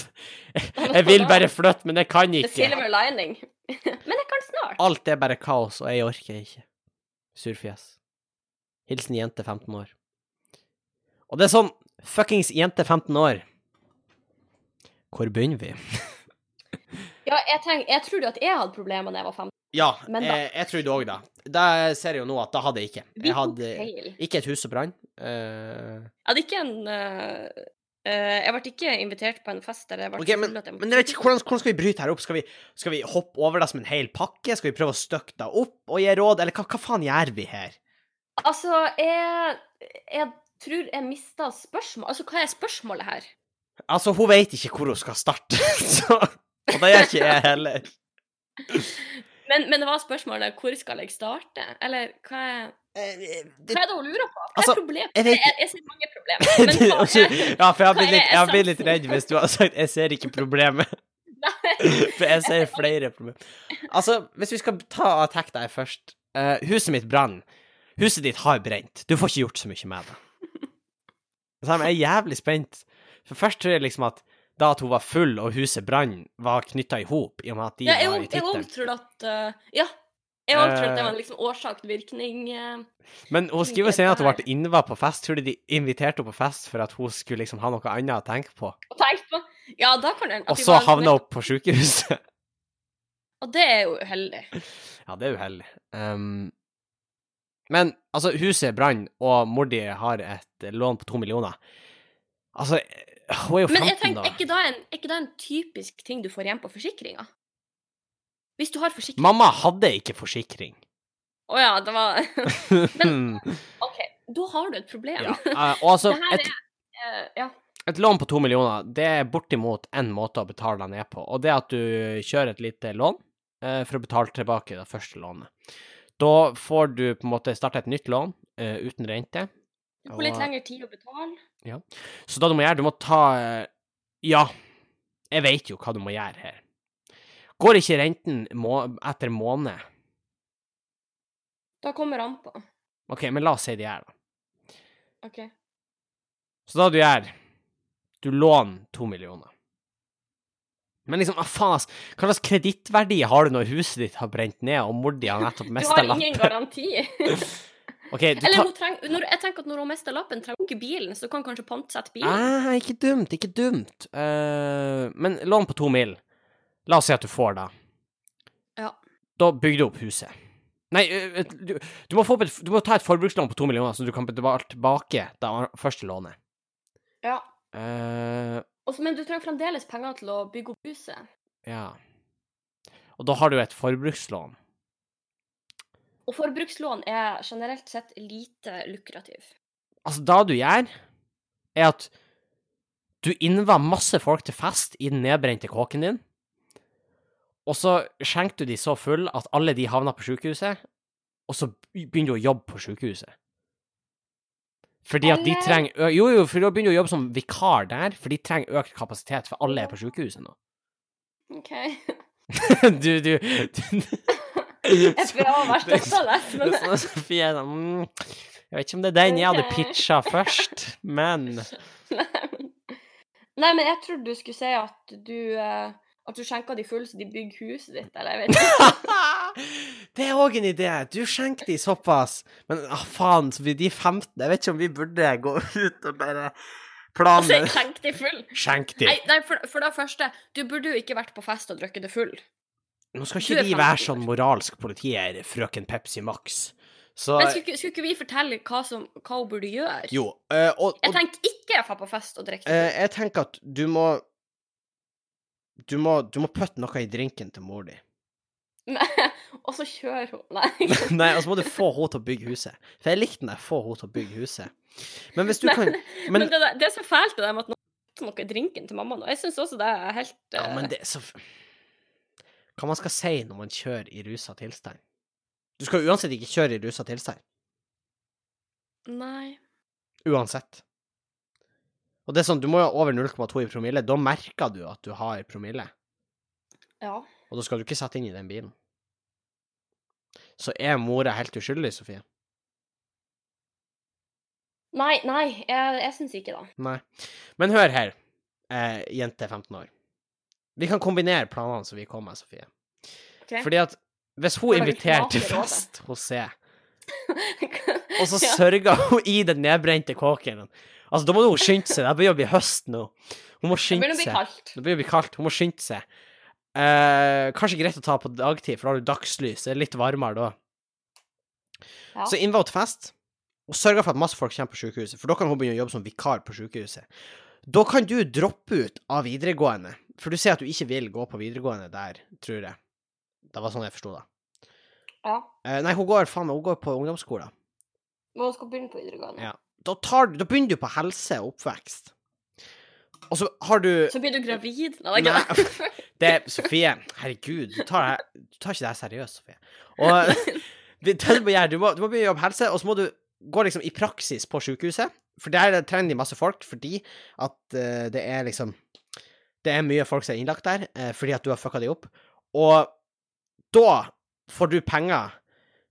Jeg vil bare flytte, men jeg kan The ikke. silver lining. Men jeg kan snart. Alt er bare kaos, og jeg orker ikke. Surfjes. Hilsen jente 15 år. Og det er sånn, fuckings jente 15 år. Hvor begynner vi? Ja, jeg, tenk, jeg trodde at jeg hadde problemer da jeg var 15. Ja, Men da- jeg, jeg trodde òg det. Da ser jeg jo nå at da hadde jeg ikke. Jeg hadde ikke et hus som brann. Uh... Jeg hadde ikke en uh... Uh, Jeg ble ikke invitert på en fest Eller jeg ble okay, men, jeg men jeg vet ikke, hvordan, hvordan skal vi bryte her opp? Skal vi, skal vi hoppe over det som en hel pakke? Skal vi prøve å støkke det opp og gi råd, eller hva, hva faen gjør vi her? Altså, jeg, jeg tror jeg mista spørsmål Altså, hva er spørsmålet her? Altså, hun vet ikke hvor hun skal starte, så Og det gjør ikke jeg heller. Men, men det var spørsmålet hvor skal jeg starte? Eller hva er, hva er det hun lurer på? Hva Altså, er problemet? jeg Jeg, vet- jeg, ser mange problemer. Men hva er Ja, for jeg har blitt litt, jeg har blitt litt redd hvis du hadde sagt 'jeg ser ikke problemet'. For jeg ser flere problemer. Altså, hvis vi skal ta og attacke deg først Uh, Huset mitt brann. Huset ditt har brent. Du får ikke gjort så mye med det. Så jeg er jævlig spent. For først tror jeg liksom at da at hun var full og huset brann, var knytta i hop, i og med at de Ja, jeg var i òg- jeg òg tror at uh, Ja. Jeg òg tror at det Eh. var en liksom årsak-virkning Uh, Men hun skriver senere at hun ble innva på fest. Tror du de inviterte henne på fest for at hun skulle liksom ha noe annet å tenke på? å tenke på. Ja, da kan den Og så havna hun på sjukehuset? Og det er jo uheldig. Ja, det er uheldig. Um, men altså, huset brann, og mor di har et lån på to millioner. Altså, hun er jo Men jeg tenker, er da. ikke da en, er ikke det en typisk ting du får igjen på forsikringa? Hvis du har forsikring Mamma hadde ikke forsikring. Å ja, det var Men OK, da har du et problem. ja, eh, og altså, et, Eh, ja. et lån på to millioner, det er bortimot én måte å betale deg ned på, og det er at du kjører et lite lån eh, for å betale tilbake det første lånet. Da får du på en måte starte et nytt lån uh, uten rente. Du får litt lengre tid å betale. Ja. Så da du må gjøre, du må ta eh, Ja, jeg vet jo hva du må gjøre her. Går ikke renten må, etter måned? Da kommer an på. OK, men la oss si det her, da. OK. Så da du gjør, du låner to millioner. Men liksom, hva faen, hva slags kredittverdi har du når huset ditt har brent ned, og mor di har nettopp Du mista har ingen lappen? garanti. okay, du Eller tar hun treng, når, jeg tenker at når hun mister lappen, trenger hun ikke bilen, så kan kanskje pantsette bilen. ah, Ikke dumt, ikke dumt. Uh, men lån på to mil. La oss si at du får det. Ja. Da bygger du opp huset. Nei, du, du, må få et, du må ta et forbrukslån på to millioner, så du kan betale tilbake det første lånet. Ja. Eh, Og så- men du trenger fremdeles penger til å bygge opp huset. ja. Og da har du et forbrukslån. Og forbrukslån er generelt sett lite lukrativ. Altså, det du gjør, er at du innvar masse folk til fest i den nedbrente kåken din, og så skjenker du de så full at alle de havner på sykehuset, og så begynner du å jobbe på sykehuset. Fordi at de trenger Jo, jo, for da begynner du å jobbe som vikar der, for de trenger økt kapasitet, for alle er på sykehuset nå. OK. du, du, du Jeg å være Det- støttende, men det sånn, Sofie er sånn, mm, Jeg vet ikke om det er den jeg hadde pitcha først, men Nei, men jeg trodde du skulle si at du eh, At du skjenker de full så de bygger huset ditt, eller jeg vet ikke. Det er òg en idé. Du skjenker de såpass. Men ah, faen, så blir de 15. Jeg vet ikke om vi burde gå ut og bare Altså, plane jeg skjenk de full. Skjenk de. Nei, nei for, for det første, du burde jo ikke vært på fest og drukket det full. Nå skal ikke de vi være sånn moralsk politi her, frøken Pepsi Max. Så Men skulle skulle ikke vi fortelle hva, som, hva hun burde gjøre? Jo. øh, og, Jeg tenker ikke å dra på fest og drikke eh, full. jeg tenker at du må du må, du må putte noe i drinken til mor di. og så kjører hun Nei. Nei, og så må du få henne til å bygge huset. For jeg likte den der, få henne til å bygge huset. Men hvis du kan Men, Men, det, det er så fælt det der med at noen putter noe i drinken til mamma nå. Jeg syns også det er helt ja, eh, men det er så Hva man skal si når man kjører i rusa tilstand? Du skal uansett ikke kjøre i rusa tilstand. Nei. Uansett. Og det er sånn, du må jo over 0,2 i promille. Da merker du at du har promille. Ja. Og da skal du ikke sette inn i den bilen. Så er mora helt uskyldig, Sofie? Nei, nei, jeg, jeg syns ikke det. Nei. Men hør her, eh, jente 15 år. Vi kan kombinere planene som vi kom med, Sofie. Okay. Fordi at hvis hun inviterer til i fest hos C, og så sørger hun i den nedbrente kåken Altså, da må hun skynde seg. Det begynner å bli høst nå. Hun må skynde seg. Det begynner å bli kaldt. Det begynner å bli kaldt. Hun må skynde seg. Eh, kanskje greit å ta på dagtid, for da har du dagslys. Det er litt varmere da. Ja. Så innvå til fest, og sørger for at masse folk kommer på sykehuset, for da kan hun begynne å jobbe som vikar på sykehuset. Da kan du droppe ut av videregående, for du sier at du ikke vil gå på videregående der, tror jeg. Det var sånn jeg forsto det. ja. Eh, nei, hun går faen meg, hun går på ungdomsskolen. Men hun skal begynne på videregående. Ja. Da, tar, da begynner du på helse og oppvekst. Og så har du Så blir du gravid? Nei, det er ikke det. Sofie, herregud, du tar, du tar ikke det her seriøst, Sofie. Og det du må gjøre, du må, du må begynne å jobbe helse, og så må du gå liksom i praksis på sykehuset. For der trenger de masse folk, fordi at uh, det er liksom Det er mye folk som er innlagt der, uh, fordi at du har fucka de opp. Og da får du penger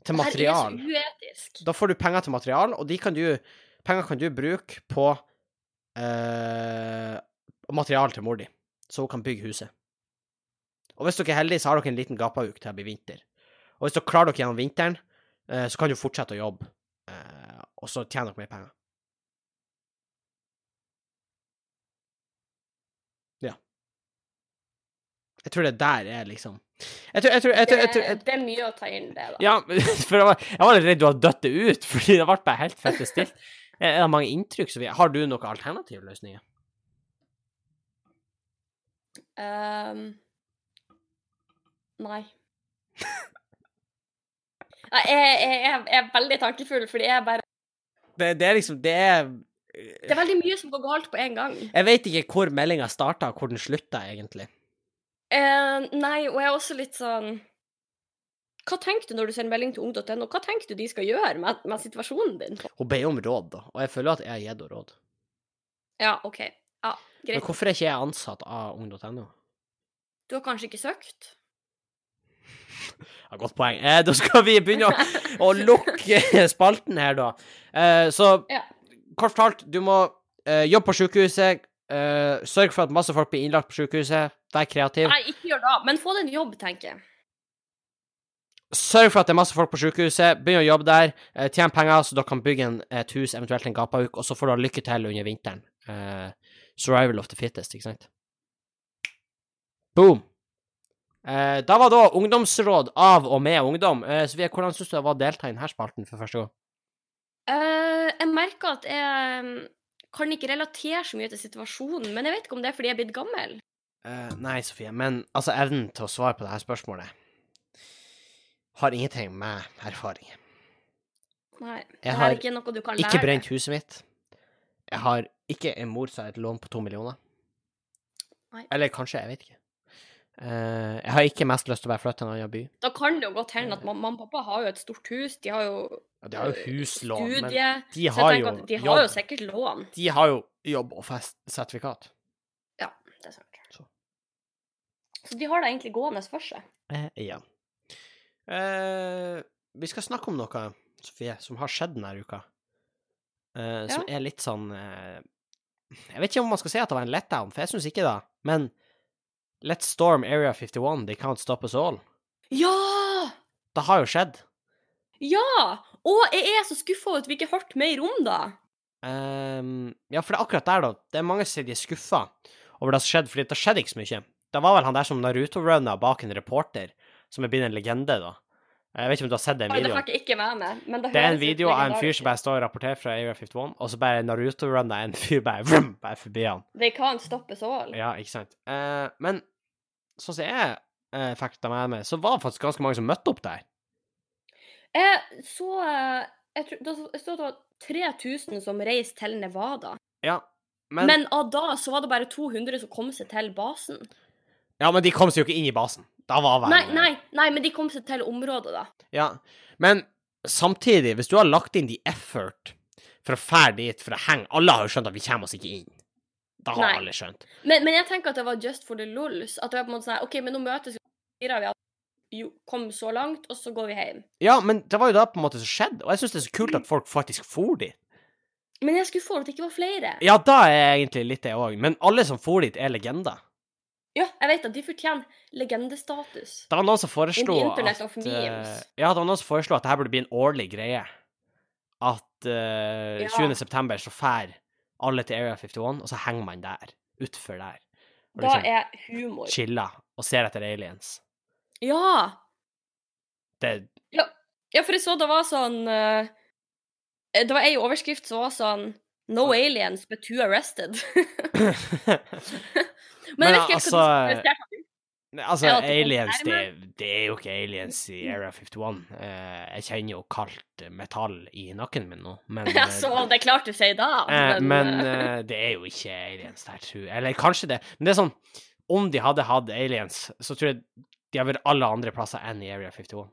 til material. Det er så uetisk. Da får du penger til material, og de kan du, penger kan du bruke på eh, material til mor di, så hun kan bygge huset. Og hvis dere er heldige, så har dere en liten gapauk til det blir vinter. Og hvis dere klarer dere gjennom vinteren, eh, så kan du fortsette å jobbe, eh, og så tjener dere mer penger. Ja. Jeg tror det der er liksom Jeg tror, jeg tror, jeg tror, jeg tror, Det, det er mye å ta inn, det, da. ja, for jeg var, jeg var litt redd du hadde dødd det ut, fordi det ble bare helt fette stilt. Er det mange inntrykk som vi Har du noen alternative løsninger? Um, nei. Jeg, jeg, jeg, jeg er veldig tankefull, fordi jeg bare Det, det er liksom Det er Det er veldig mye som går galt på en gang. Jeg vet ikke hvor meldinga starta, og hvor den slutta, egentlig. Uh, nei, og jeg er også litt sånn Hva tenker du når du sender melding til ung.no? Hva tenker du de skal gjøre med, med situasjonen din? Hun ber om råd, da, og jeg føler at jeg har gitt henne råd. Ja, OK. Ja, Men hvorfor er ikke jeg ansatt av ung.no? Du har kanskje ikke søkt? Ja, godt poeng. Eh, da skal vi begynne å, å lukke spalten her, da. Eh, så Ja. kort fortalt, du må eh, jobbe på sykehuset. Uh, sørg for at masse folk blir innlagt på sykehuset. Vær kreativ. Nei, ikke gjør det, men få deg en jobb, tenker jeg. Sørg for at det er masse folk på sykehuset. Begynn å jobbe der. Uh, tjen penger, så dere kan bygge en, et hus, eventuelt en gapahuk, og så får du ha lykke til under vinteren. Eh, survival of the fittest, ikke sant? Boom. Eh, da var da ungdomsråd av og med ungdom. Uh, Sofie, hvordan syns du det var å delta i denne spalten for første gang? Uh, jeg merker at jeg mm, kan ikke relatere så mye til situasjonen, men jeg vet ikke om det er fordi jeg er blitt gammel. Eh, nei, Sofie, men altså, evnen til å svare på dette spørsmålet har ingenting med erfaring. Nei, det er ikke noe du kan lære. Ikke brent huset mitt. Jeg har ikke en mor som har et lån på to millioner. Nei. Eller kanskje, jeg vet ikke. Uh, jeg har ikke mest lyst til å bare flytte til en annen by. Da kan det jo godt hende at mamma og pappa har jo et stort hus, de har jo Ja, de har jo øh, huslån, men studie, de har jo de har jo sikkert lån. De har jo jobb og fest sertifikat. Ja, det er sant. Så. Så de har det egentlig gående for seg. Uh, ja. Eh, vi skal snakke om noe, Sofie, som har skjedd denne uka. Eh, som er litt sånn eh, Jeg vet ikke om man skal si at det var en letdown, for jeg syns ikke det. Men Let's storm Area 51, they can't stop us all. Ja! Det har jo skjedd. Ja! Og jeg er så skuffa over at vi ikke har hørt mer om det. Um, ja, for det er akkurat der, da. Det er mange som sier de er skuffa over det som skjedde, fordi det skjedde ikke så mye. Det var vel han der som Naruto-runna bak en reporter, som er blitt en legende, da. Jeg vet ikke om du har sett den videoen? det fikk jeg ikke med meg. Men det, Det er en video av en fyr som bare står og rapporterer fra Area 51, og så bare Naruto-runner en fyr bare, vroom, bare forbi han. They can't stop us all. Ja, ikke sant. Uh, men sånn som jeg uh, fikk det med meg, så var det faktisk ganske mange som møtte opp der. Jeg så eh, Jeg tror det sto at det var 3000 som reiste til Nevada. Ja, men, Men, av da så var det bare 200 som kom seg til basen. ja, men de kom seg jo ikke inn i basen. Da var vel Nei, nei, nei, men de kom seg til området, da. Ja, men samtidig, hvis du har lagt inn the effort for å fære dit for å henge Alle har jo skjønt at vi kommer oss ikke inn. Da har Nei. alle skjønt. Men, men jeg tenker at det var just for the lulls. At det var på en måte sånn OK, men nå møtes vi, og vi at jo, kom så langt, og så går vi hjem. Ja, men det var jo da på en måte som skjedde, og jeg syns det er så kult at folk faktisk for dit. Men jeg skulle få at det ikke var flere. Ja, da er jeg egentlig litt det òg, men alle som for dit, er legender. Ja, jeg vet at de fortjener legendestatus. Det var noen som foreslo at uh, Ja, det var noen som foreslo at det her burde bli en årlig greie. At uh, Ja. 20. september så fær alle til Area 51, og så henger man der. Utfor der. Og Da liksom er humor. chiller og ser etter aliens. Ja! Det Ja, for jeg så det var sånn uh, Det var ei overskrift som var sånn No aliens, but two arrested. Men, Men jeg vet ikke altså. Altså, aliens, det, nærmere. det er jo ikke aliens i Area 51. Eh, jeg kjenner jo kaldt metall i nakken min nå, men Ja, eh, så det er klart du sier da. Men, men eh, eh, det er jo ikke aliens der, tror jeg. Eller kanskje det. Men det er sånn Om de hadde hatt aliens, så tror jeg de har vært alle andre plasser enn i Area 51.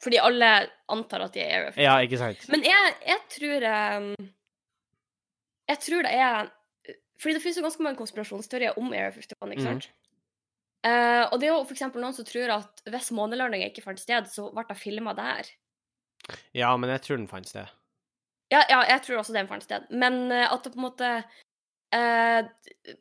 Fordi alle antar at de er Area 51. Ja, ikke sant? Men jeg, jeg tror Jeg tror det er Fordi det finnes jo ganske mange konspirasjonsteorier om Area 51, ikke sant? sant? Uh, og det er jo eksempel noen som tror at hvis månelandinga ikke fant sted, så ble det filma der. Ja, men jeg tror den fant sted. Ja, ja, jeg tror også den fant sted. Men uh, at det på en måte uh,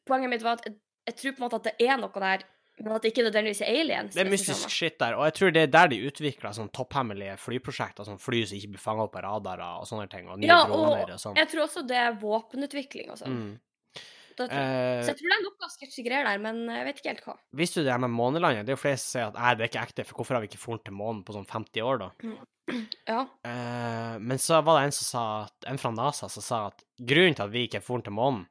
Poenget mitt var at jeg, jeg tror på en måte at det er noe der, men at det ikke nødvendigvis er aliens. Det er mystisk shit der, og jeg tror det er der de utvikler sånn topphemmelige flyprosjekter, sånn fly som ikke blir fanga opp av radarer og sånne ting, og nye Ja, droner og og sånn. jeg tror også det er våpenutvikling og sånn. Mm. Eh, Så jeg tror det er noe sketsjy greier der, men jeg vet ikke helt hva. Visste du det her med månelandet? Det er jo flest som sier at nei, det er ikke ekte, for hvorfor har vi ikke fått til månen på sånn 50 år, da? Ja. Eh, men så var det en som sa at, en fra NASA som sa at grunnen til at vi ikke for til månen,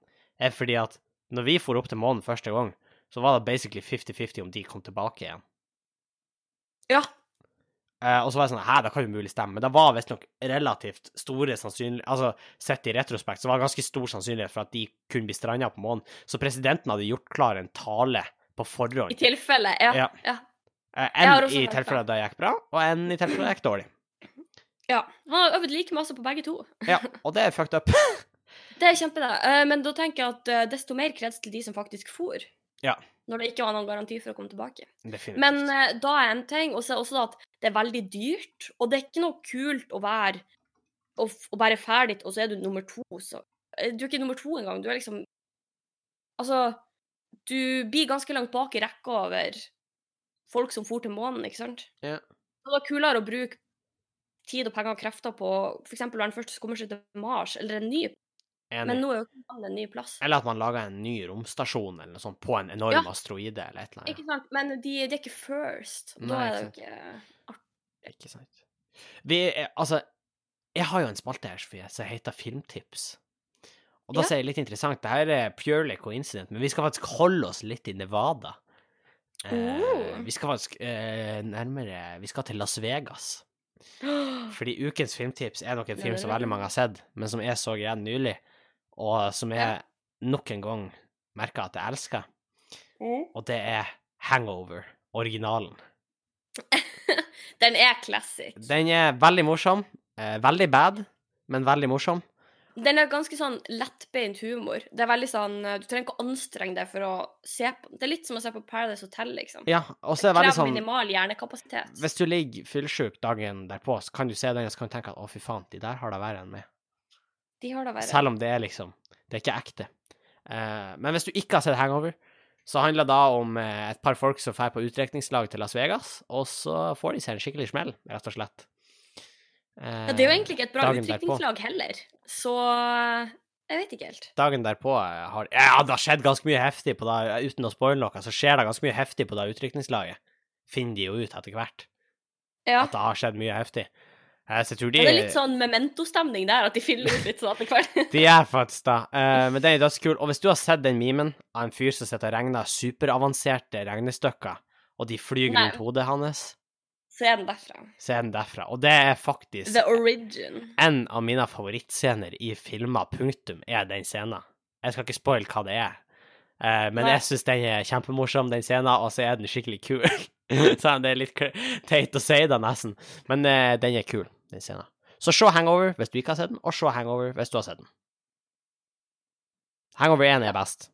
er fordi at når vi for opp til månen første gang, så var det basically 50-50 om de kom tilbake igjen. ja. Eh, og så var jeg sånn Hæ, det kan jo mulig stemme. Men det var visstnok relativt store sannsynlig... Altså, sett i retrospekt, så var det ganske stor sannsynlighet for at de kunne bli stranda på månen. Så presidenten hadde gjort klar en tale på forhånd. I tilfelle. Ja. Ja. ja. Uh, en i tilfelle det gikk bra, og en i tilfelle det gikk dårlig. ja. Han har øvd like masse på begge to. Ja, og det er fucked up. Det er kjempebra. Uh, Men da tenker jeg at eh, desto mer kreds til de som faktisk for. Ja. Når det ikke var noen garanti for å komme tilbake. Definitivt. Men uh, da er en ting, og så er også at det er veldig dyrt, og det er ikke noe kult å være å, å bare fære dit, og så er du nummer to, så eh, Du er ikke nummer to engang. Du er liksom Altså, du blir ganske langt bak i rekka over folk som for til månen, ikke sant? Ja. Det var kulere å bruke tid og penger og krefter på f.eks. å være den første som kommer seg til Mars, eller en ny Enig. Men nå er jo ikke månen en ny plass. Eller at man lager en ny romstasjon eller noe sånt på en enorm Ja. asteroide eller et eller annet. Ikke sant? Men de, de er ikke first. Da Nei, er det jo ikke artig. Ikke sant. Vi er, altså, jeg har jo en spalte her, Sofie, som heter Filmtips. Og da Ja. sier jeg litt interessant, det her er purely coincident, men vi skal faktisk holde oss litt i Nevada. Eh, Oh. vi skal faktisk eh, nærmere Vi skal til Las Vegas. Fordi ukens filmtips er nok en film som veldig mange har sett, men som jeg så igjen nylig, og som jeg nok en gang merker at jeg elsker, Mm. og det er Hangover, originalen. Den er classic. Den er veldig morsom. Eh, veldig bad, men veldig morsom. Den er ganske sånn lettbeint humor. Det er veldig sånn Du trenger ikke å anstrenge deg for å se på Det er litt som å se på Paradise Hotel, liksom. Ja, og så er det veldig Krever sånn minimal hjernekapasitet. Hvis du ligger fyllesyk dagen derpå, så kan du se den og så kan du tenke at å, fy faen, de der har da verre enn meg. De har da vært. Selv om det er liksom Det er ikke ekte. Uh, men hvis du ikke har sett Hangover, så handler det da om eh, et par folk som drar på utdrikningslag til Las Vegas, og så får de seg en skikkelig smell, rett og slett. Ja, det er jo egentlig ikke et bra utdrikningslag heller, så jeg vet ikke helt. dagen derpå eh, har Ja, det har skjedd ganske mye heftig på det, uten å spoile noe, så skjer det ganske mye heftig på det utrykningslaget. Finner de jo ut etter hvert. Ja. At det har skjedd mye heftig. Så de, det er litt sånn memento-stemning der, at de fyller ut litt sånn etter hvert. de er faktisk da. Uh, men den er dødskul. Og hvis du har sett den memen av en fyr som sitter og regner superavanserte regnestykker, og de flyr rundt hodet hans, Så er den derfra. så er den derfra. Og det er faktisk The origin. en av mine favorittscener i filmer, punktum, er den scenen. Jeg skal ikke spoile hva det er, uh, men Nei. jeg syns den er kjempemorsom, den scenen, og så er den skikkelig kul. så det er litt teit å si det, nesten, men uh, den er kul, den scenen. Så se Hangover hvis du ikke har sett den, og se Hangover hvis du har sett den. Hangover 1 er best,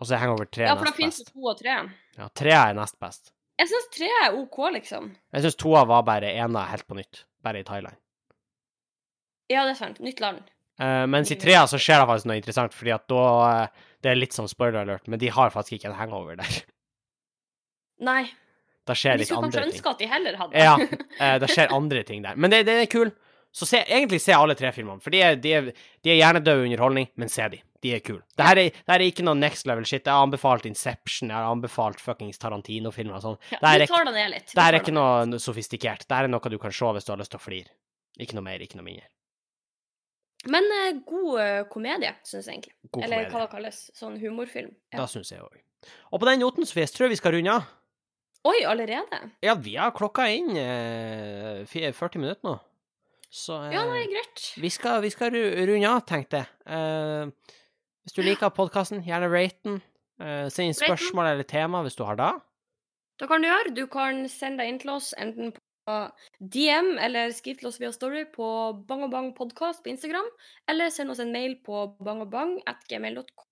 og så er Hangover 3 Ja, for da nest finnes det best. to og tre. Ja, 3 er nest best. Jeg syns tre er OK, liksom. Jeg syns toa var bare ena helt på nytt, bare i Thailand. Ja, det er sant. Nytt land. Uh, mens i trea så skjer det faktisk noe interessant, fordi at da uh, Det er litt som spoiler alert, men de har faktisk ikke en hangover der. Nei. Da skjer Vi skulle kanskje ønske at de heller hadde det. Ja, eh, det skjer andre ting der. Men det, det er kul. Så se, egentlig se alle tre filmene, for de er, de er, de er hjernedød underholdning, men se de. De er kule. Det her er, er ikke noe next level shit. Jeg har anbefalt Inception, jeg har anbefalt fuckings Tarantino-filmer og sånn. Ja, Det her er, ned litt. Det er ikke noe sofistikert. Det her er noe du kan se hvis du har lyst til å flire. Ikke noe mer, ikke noe mindre. Men eh, god eh, komedie, syns jeg egentlig. God Eller komedie. hva det kalles. Sånn humorfilm. Ja. Da syns jeg òg. Og på den noten, Sofie, tror jeg vi skal runde av. Oi, allerede? Ja, vi har klokka inn eh, 40 minutter nå. Så eh, Ja, nei, greit. vi, skal, vi skal runde av, tenkte jeg. Eh, hvis du liker podkasten, gjerne rate den. Eh, send inn spørsmål eller tema hvis du har det. Da kan du gjøre. Du kan sende deg inn til oss enten på DM eller skriv til oss via Story på Bang og Bang podcast på Instagram, eller send oss en mail på bangobang.gmail.com.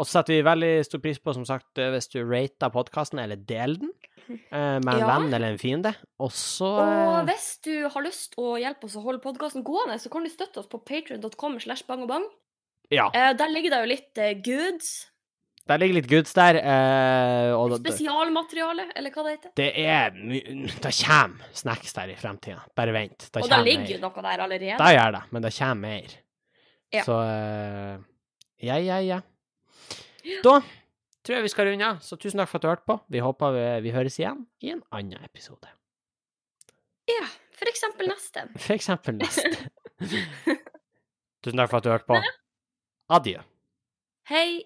Og så setter vi veldig stor pris på, som sagt, eh, hvis du rater podkasten eller deler den eh, med en Ja. venn eller en fiende. Også, Og eh, hvis du har lyst å hjelpe oss å holde podkasten gående, så kan du støtte oss på patrion.com slash bang Ja, Eh, der ligger det jo litt goods. der ligger litt goods der. eh, og Spesialmateriale, eller hva det heter. det er Det kommer snacks der i fremtida. Bare vent. Det Og det ligger jo noe der allerede. Det gjør det, men det kommer mer. Ja. Så eh, ja, ja, ja. Da tror jeg vi skal runde av, så tusen takk for at du hørte på. Vi håper vi, vi høres igjen i en annen episode. Ja, for eksempel neste. For eksempel neste. tusen takk for at du hørte på. Adjø. Hei.